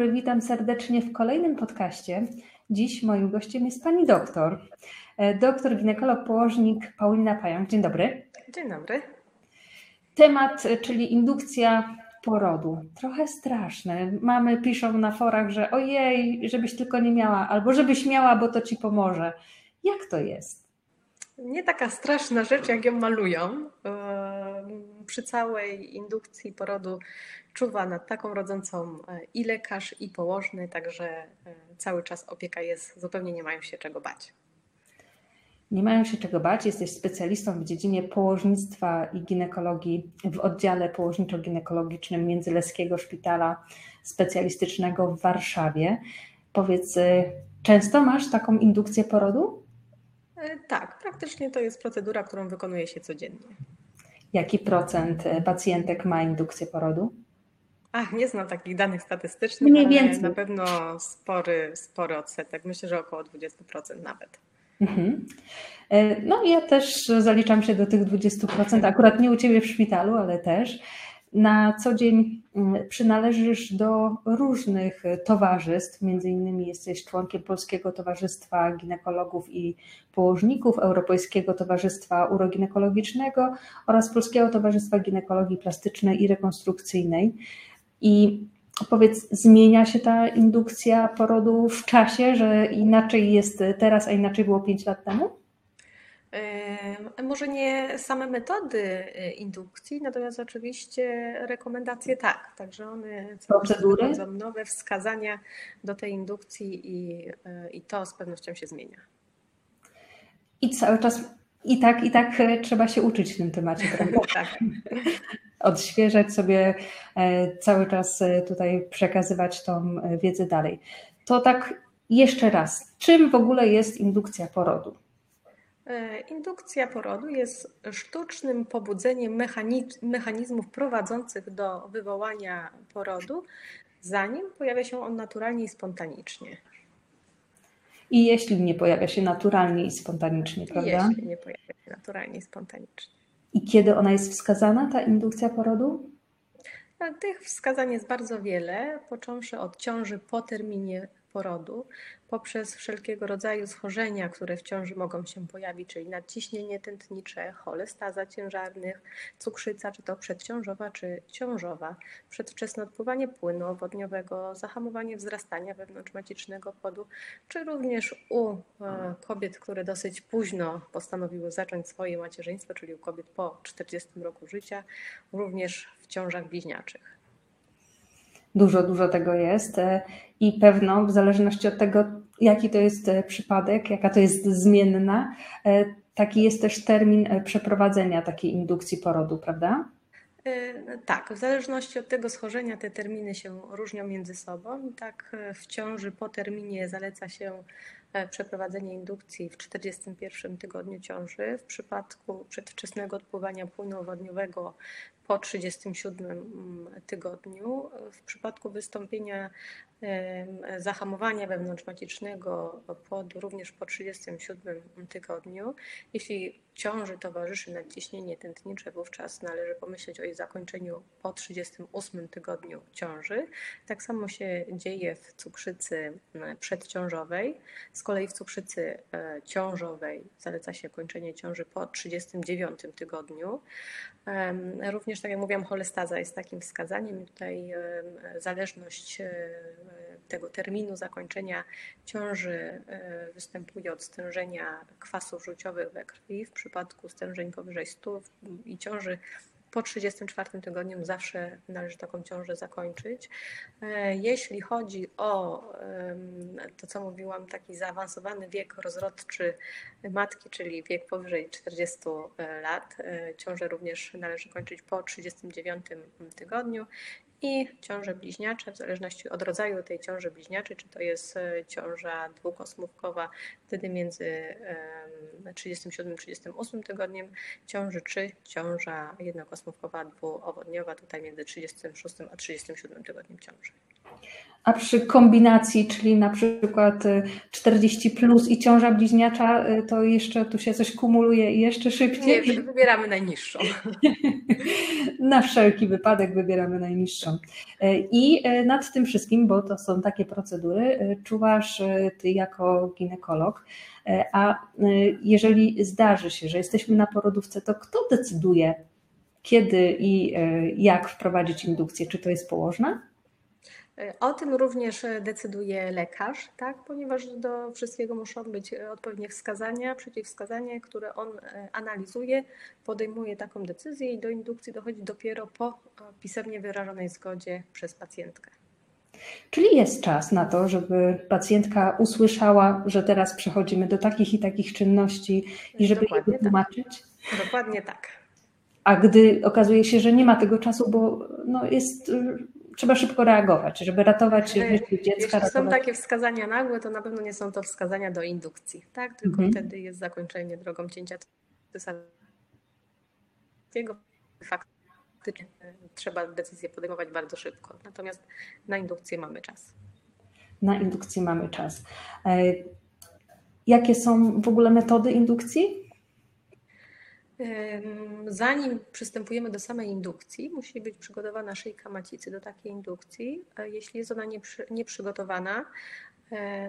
dobry, witam serdecznie w kolejnym podcaście. Dziś moim gościem jest pani doktor, e, doktor ginekolog położnik Paulina Pająk. Dzień dobry. Dzień dobry. Temat, e, czyli indukcja porodu. Trochę straszny. Mamy piszą na forach, że ojej, żebyś tylko nie miała, albo żebyś miała, bo to ci pomoże. Jak to jest? Nie taka straszna rzecz, jak ją malują. Przy całej indukcji porodu czuwa nad taką rodzącą e, i lekarz, i położny, także e, cały czas opieka jest, zupełnie nie mają się czego bać. Nie mają się czego bać. Jesteś specjalistą w dziedzinie położnictwa i ginekologii w oddziale położniczo-ginekologicznym Międzyleskiego Szpitala Specjalistycznego w Warszawie. Powiedz, e, często masz taką indukcję porodu? Tak, praktycznie to jest procedura, którą wykonuje się codziennie. Jaki procent pacjentek ma indukcję porodu? Ach, nie znam takich danych statystycznych, Mniej więcej. na pewno spory, spory odsetek. Myślę, że około 20% nawet. Mhm. E, no ja też zaliczam się do tych 20%, akurat nie u Ciebie w szpitalu, ale też. Na co dzień mm, przynależysz do różnych towarzystw, między innymi jesteś członkiem Polskiego Towarzystwa Ginekologów i Położników, Europejskiego Towarzystwa Uroginekologicznego oraz Polskiego Towarzystwa Ginekologii Plastycznej i Rekonstrukcyjnej. I powiedz, zmienia się ta indukcja porodu w czasie, że inaczej jest teraz, a inaczej było 5 lat temu? Może nie same metody e, indukcji, natomiast oczywiście rekomendacje tak. Także one procedury nowe wskazania do tej indukcji i, e, i to z pewnością się zmienia. I cały czas i tak, i tak e, trzeba się uczyć w tym temacie, prawda? tak odświeżać sobie, e, cały czas e, tutaj przekazywać tą e, wiedzę dalej. To tak jeszcze raz, czym w ogóle jest indukcja porodu? Indukcja porodu jest sztucznym pobudzeniem mechanizmów prowadzących do wywołania porodu, zanim pojawia się on naturalnie i spontanicznie. I jeśli nie pojawia się naturalnie i spontanicznie, prawda? Jeśli nie pojawia się naturalnie i spontanicznie. I kiedy ona jest wskazana, ta indukcja porodu? Tych wskazań jest bardzo wiele, począwszy od ciąży po terminie porodu, poprzez wszelkiego rodzaju schorzenia, które w ciąży mogą się pojawić, czyli nadciśnienie tętnicze, cholestaza ciężarnych, cukrzyca, czy to przedciążowa, czy ciążowa, przedwczesne odpływanie płynu owodniowego, zahamowanie wzrastania wewnątrzmacicznego płodu, czy również u e, kobiet, które dosyć późno postanowiły zacząć swoje macierzyństwo, czyli u kobiet po 40 roku życia, również w ciążach bliźniaczych. Dużo, dużo tego jest e, i pewno w zależności od tego, jaki to jest e, przypadek, jaka to jest zmienna, e, taki jest też termin przeprowadzenia takiej indukcji porodu, prawda? Tak, w zależności od tego schorzenia te terminy się różnią między sobą. Tak w ciąży po terminie zaleca się przeprowadzenie indukcji w 41 tygodniu ciąży. W przypadku przedwczesnego odpływania płynu wodniowego po 37 mm, tygodniu. W przypadku wystąpienia zahamowania wewnątrzmacicznego płodu również po 37 tygodniu. Jeśli ciąży towarzyszy nadciśnienie tętnicze, wówczas należy pomyśleć o jej zakończeniu po 38 tygodniu ciąży. Tak samo się dzieje w cukrzycy przedciążowej. Z kolei w cukrzycy e, ciążowej zaleca się kończenie ciąży po 39 tygodniu. Również, tak jak mówiłam, cholestaza jest takim wskazaniem. Tutaj zależność e, tego terminu zakończenia ciąży e, występuje od stężenia kwasów żółciowych we krwi. W przypadku stężeń powyżej 100 i ciąży po 34 tygodniu zawsze należy taką ciążę zakończyć. E, jeśli chodzi o to, co mówiłam, taki zaawansowany wiek rozrodczy matki, czyli wiek powyżej 40 e, lat, ciążę również należy kończyć po 39 tygodniu i ciąże bliźniacze, w zależności od rodzaju tej ciąży bliźniaczej, czy to jest e, ciąża dwukosmówkowa, wtedy między 37-38 tygodniem ciąży, czy ciąża jednokosmówkowa, dwuowodniowa, tutaj między 36 a 37 tygodniem ciąży. A przy kombinacji, czyli na przykład 40 y, plus i ciąża bliźniacza, y, to jeszcze tu się coś kumuluje i jeszcze szybciej? Nie, wybieramy najniższą. na wszelki wypadek wybieramy najniższą. Y, I nad tym wszystkim, bo to są takie procedury, czuwasz ty jako ginekolog. A jeżeli zdarzy się, że jesteśmy na porodówce, to kto decyduje, kiedy i jak wprowadzić indukcję? Czy to jest położna? O tym również decyduje lekarz, tak? ponieważ do wszystkiego muszą być odpowiednie wskazania, przeciwwskazania, które on e, analizuje, podejmuje taką decyzję i do indukcji dochodzi dopiero po e, pisemnie wyrażonej zgodzie przez pacjentkę. Czyli jest czas na to, żeby pacjentka usłyszała, że teraz przechodzimy do takich i takich czynności i żeby Dokładnie je wytłumaczyć? Tak. Dokładnie tak. A gdy okazuje się, że nie ma tego czasu, bo no jest trzeba szybko reagować, żeby ratować życie dziecka. Jeśli ratować... są takie wskazania nagłe, to na pewno nie są to wskazania do indukcji, tak? Tylko mhm. wtedy jest zakończenie drogą cięcia cesarskiego. Faktycznie trzeba decyzję podejmować bardzo szybko. Natomiast na indukcję mamy czas. Na indukcję mamy czas. E, jakie są w ogóle metody indukcji? Zanim przystępujemy do samej indukcji, musi być przygotowana szyjka macicy do takiej indukcji. Jeśli jest ona nieprzygotowana,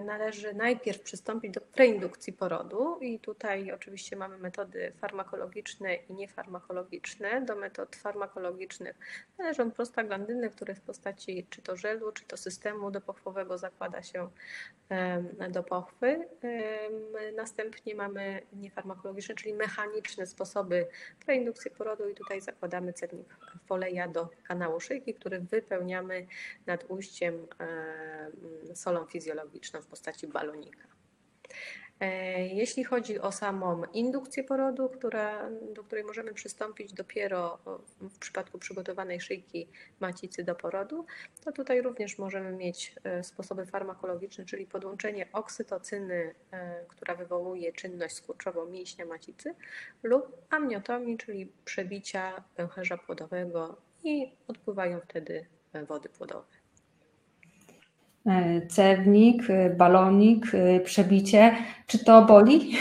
należy najpierw przystąpić do preindukcji porodu i tutaj oczywiście mamy metody farmakologiczne i niefarmakologiczne. Do metod farmakologicznych należą prostaglandyny, które w postaci czy to żelu, czy to systemu dopochwowego zakłada się do pochwy. Następnie mamy niefarmakologiczne, czyli mechaniczne sposoby preindukcji porodu i tutaj zakładamy cennik foleja do kanału szyjki, który wypełniamy nad ujściem solą fizjologiczną w postaci balonika. E, jeśli chodzi o samą indukcję porodu, która, do której możemy przystąpić dopiero w przypadku przygotowanej szyjki macicy do porodu, to tutaj również możemy mieć e, sposoby farmakologiczne, czyli podłączenie oksytocyny, e, która wywołuje czynność skurczową mięśnia macicy lub amniotomii, czyli przebicia pęcherza płodowego i odpływają wtedy wody płodowe. E, cewnik, e, balonik, e, przebicie. Czy to boli?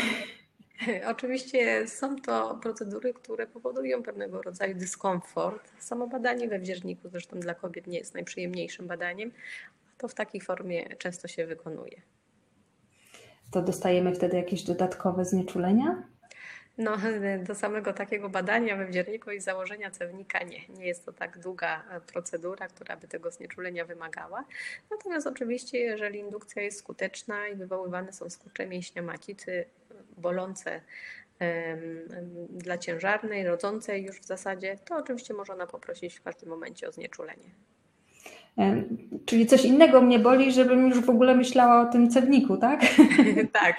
Oczywiście są to procedury, które powodują pewnego rodzaju dyskomfort. Samo badanie we wdzięczniku zresztą dla kobiet nie jest najprzyjemniejszym badaniem, a to w takiej formie często się wykonuje. To dostajemy wtedy jakieś dodatkowe znieczulenia? No, do samego takiego badania we wdzierniku i założenia cewnika nie. Nie jest to tak długa e, procedura, która by tego znieczulenia wymagała. Natomiast oczywiście, jeżeli indukcja jest skuteczna i wywoływane są skurcze mięśnia macicy, bolące dla ciężarnej, rodzącej już w zasadzie, to oczywiście można poprosić w każdym momencie o znieczulenie. Czyli coś innego mnie boli, żebym już w ogóle myślała o tym cewniku, tak? tak.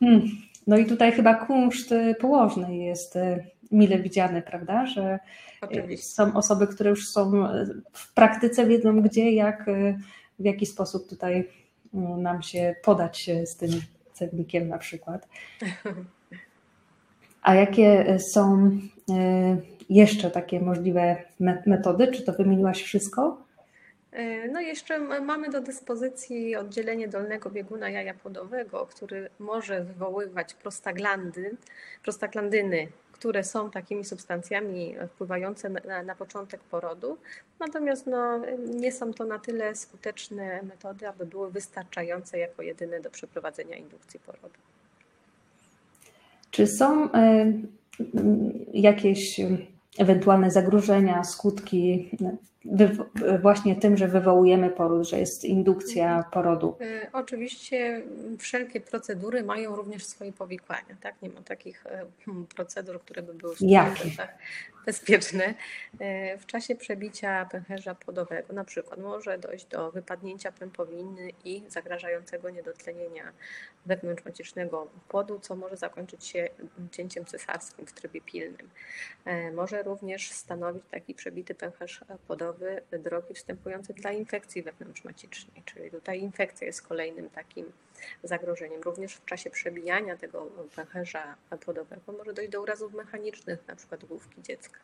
Hmm. No i tutaj chyba kunszt y, położny jest y, mile widziany, prawda? Że y, Oczywiście. są osoby, które już są w praktyce, wiedzą gdzie, jak, w jaki sposób tutaj nam się podać z tym cewnikiem na przykład. A jakie są jeszcze takie możliwe metody? Czy to wymieniłaś wszystko? E, no jeszcze mamy do dyspozycji oddzielenie dolnego bieguna jaja płodowego, który może wywoływać prostaglandy, prostaglandyny, które są takimi substancjami wpływające na, na początek porodu. Natomiast no, nie są to na tyle skuteczne metody, aby były wystarczające jako jedyne do przeprowadzenia indukcji porodu. Czy są y, jakieś ewentualne zagrożenia, skutki właśnie tym, że wywołujemy poród, że jest indukcja porodu. E, oczywiście wszelkie procedury mają również swoje powikłania. Tak? Nie ma takich e, hmm, procedur, które by były bezpieczne. E, w czasie przebicia pęcherza płodowego na przykład może dojść do wypadnięcia pępowiny i zagrażającego niedotlenienia wewnątrzmacicznego płodu, co może zakończyć się cięciem cesarskim w trybie pilnym. Może również stanowić taki przebity pęcherz płodowy drogi wstępujące dla infekcji wewnątrzmacicznej, czyli tutaj infekcja jest kolejnym takim zagrożeniem. Również w czasie przebijania tego pęcherza płodowego może dojść do urazów mechanicznych, przykład główki dziecka.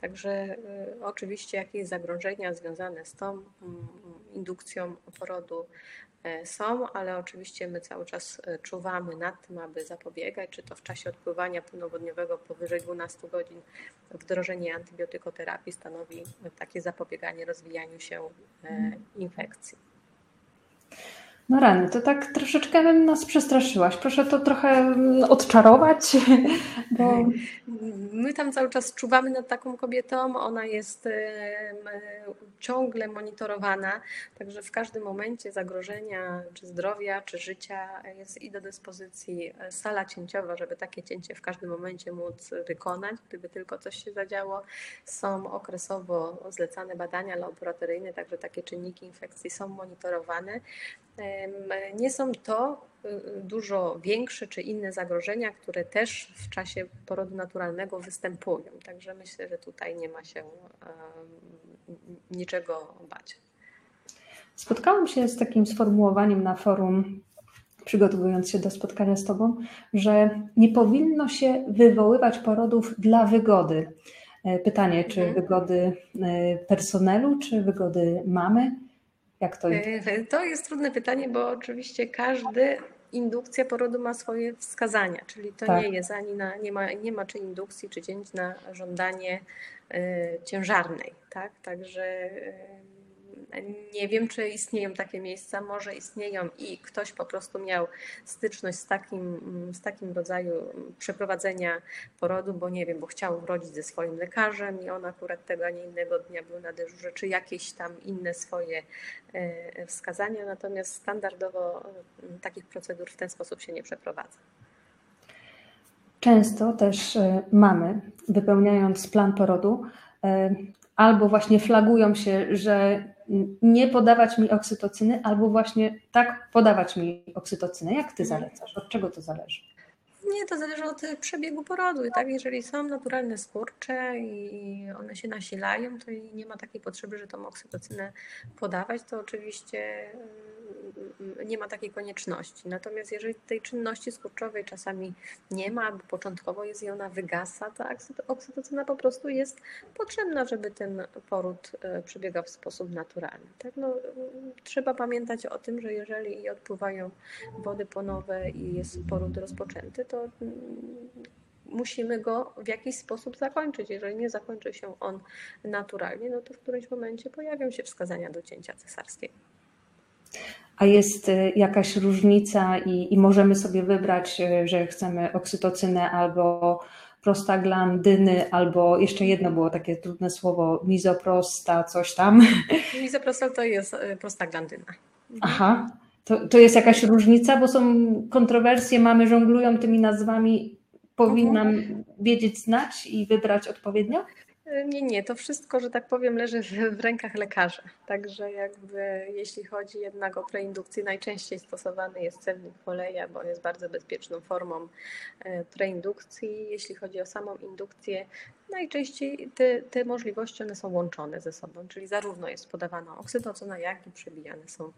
Także y, oczywiście jakieś zagrożenia związane z tą mm, indukcją porodu E, są, ale oczywiście my cały czas e, czuwamy nad tym, aby zapobiegać, czy to w czasie odpływania płynowodniowego powyżej 12 godzin wdrożenie antybiotykoterapii stanowi takie zapobieganie rozwijaniu się e, infekcji. No rany, to tak troszeczkę nas przestraszyłaś. Proszę to trochę mm, odczarować, bo... My tam cały czas czuwamy nad taką kobietą, ona jest ciągle monitorowana, także w każdym momencie zagrożenia czy zdrowia, czy życia jest i do dyspozycji sala cięciowa, żeby takie cięcie w każdym momencie móc wykonać, gdyby tylko coś się zadziało. Są okresowo zlecane badania laboratoryjne, także takie czynniki infekcji są monitorowane. Nie są to y, dużo większe czy inne zagrożenia, które też w czasie porodu naturalnego występują. Także myślę, że tutaj nie ma się niczego bać. Spotkałam się z takim sformułowaniem na forum, przygotowując się do spotkania z Tobą, że nie powinno się wywoływać porodów dla wygody. E, pytanie, czy mhm. wygody e, personelu, czy wygody mamy? Jak to jest? E, to jest trudne pytanie, bo oczywiście każdy indukcja porodu ma swoje wskazania, czyli to tak. nie jest ani na, nie ma, nie ma czy indukcji, czy cięć na żądanie y, ciężarnej, tak? Także y, nie wiem, czy istnieją takie miejsca, może istnieją i ktoś po prostu miał styczność z takim, z takim rodzaju przeprowadzenia porodu, bo nie wiem, bo chciał urodzić ze swoim lekarzem i on akurat tego, a nie innego dnia był na dyżurze, czy jakieś tam inne swoje e, wskazania, natomiast standardowo takich procedur w ten sposób się nie przeprowadza. Często też e, mamy, wypełniając plan porodu, e, albo właśnie flagują się, że nie podawać mi oksytocyny, albo właśnie tak podawać mi oksytocynę. Jak ty zalecasz? Od czego to zależy? Nie, to zależy od przebiegu porodu. Tak? Jeżeli są naturalne skurcze i one się nasilają, to nie ma takiej potrzeby, że tą oksytocynę podawać, to oczywiście nie ma takiej konieczności. Natomiast jeżeli tej czynności skurczowej czasami nie ma, albo początkowo jest i ona wygasa, to oksytocyna po prostu jest potrzebna, żeby ten poród e, przebiegał w sposób naturalny. Tak? No, trzeba pamiętać o tym, że jeżeli odpływają wody płonowe i jest poród rozpoczęty, to mm, musimy go w jakiś sposób zakończyć. Jeżeli nie zakończy się on naturalnie, no to w którymś momencie pojawią się wskazania do cięcia cesarskiego. A jest y, jakaś różnica i, i możemy sobie wybrać, y, że chcemy oksytocynę albo prostaglandyny, albo jeszcze jedno było takie trudne słowo, mizoprosta, coś tam. Mizoprosta to jest y, prostaglandyna. Aha, to, to jest jakaś różnica, bo są kontrowersje, mamy żonglują tymi nazwami. Powinnam mhm. wiedzieć, znać i wybrać odpowiednio? Nie, nie, to wszystko, że tak powiem, leży w, w, rękach lekarza. Także jakby jeśli chodzi jednak o preindukcję, najczęściej stosowany jest celnik foleja, bo jest bardzo bezpieczną formą e, preindukcji. Jeśli chodzi o samą indukcję, najczęściej te, te możliwości one są łączone ze sobą, czyli zarówno jest podawana oksytocyna, jak i przebijane są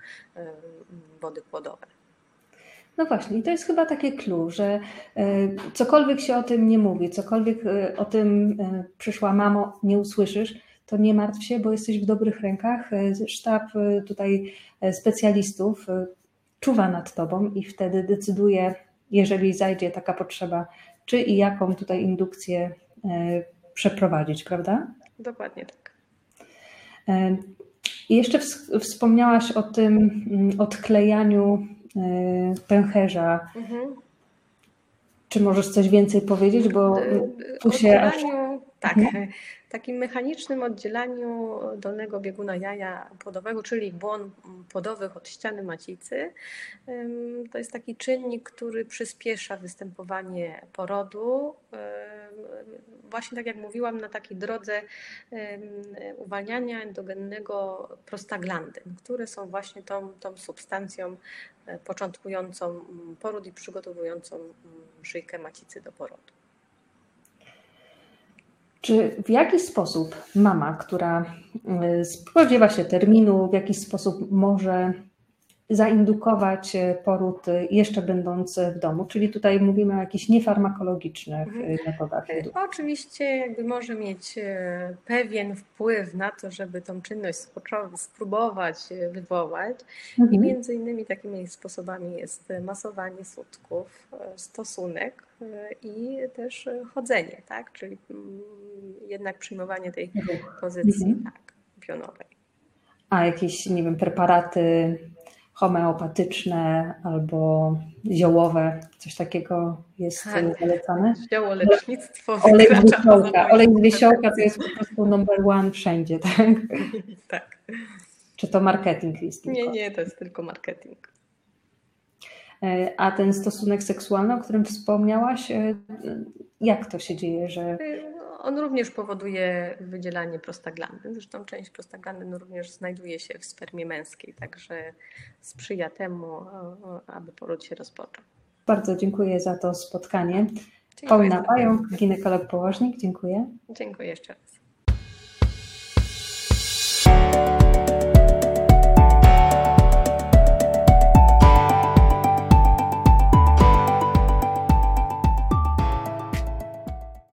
wody płodowe. No właśnie, i to jest chyba takie clue, że e, cokolwiek się o tym nie mówi, cokolwiek e, o tym e, przyszła mamo, nie usłyszysz, to nie martw się, bo jesteś w dobrych rękach. Sztab tutaj specjalistów czuwa nad tobą i wtedy decyduje, jeżeli zajdzie taka potrzeba, czy i jaką tutaj indukcję przeprowadzić, prawda? Dokładnie tak. I jeszcze wspomniałaś o tym mm, odklejaniu pęcherza. Mhm. Czy możesz coś więcej powiedzieć? Bo y, tu się aż... Tak, mhm. takim mechanicznym oddzielaniu dolnego bieguna jaja płodowego, czyli błon płodowych od ściany macicy. To jest taki czynnik, który przyspiesza występowanie porodu. Właśnie tak jak mówiłam, na takiej drodze uwalniania endogennego prostaglandyn, które są właśnie tą, tą substancją e, początkującą poród i przygotowującą szyjkę macicy do porodu. Czy w jakiś sposób mama, która y, spodziewa się terminu, w jakiś sposób może zaindukować poród jeszcze będąc w domu, czyli tutaj mówimy o jakichś niefarmakologicznych mhm. metodach. Oczywiście jakby może mieć pewien wpływ na to, żeby tą czynność spróbować wywołać mhm. i między innymi takimi sposobami jest masowanie sutków, stosunek i też chodzenie, tak? czyli mm, jednak przyjmowanie tej pozycji mhm. tak, pionowej. A jakieś, nie wiem, preparaty homeopatyczne albo ziołowe, coś takiego jest tak. zalecane? Ziołolecznictwo. Olej z wiesiołka. Olej z wiesiołka to jest po prostu number one wszędzie, tak? tak. Czy to marketing jest tylko? Nie, nie, to jest tylko marketing. E, a ten stosunek seksualny, o którym wspomniałaś, e, jak to się dzieje, że on również powoduje wydzielanie prostaglandy. Zresztą część prostaglandyn również znajduje się w spermie męskiej, także sprzyja temu, aby poród się rozpoczął. Bardzo dziękuję za to spotkanie. Paulina Pająk, ginekolog położnik, dziękuję. Dziękuję jeszcze raz.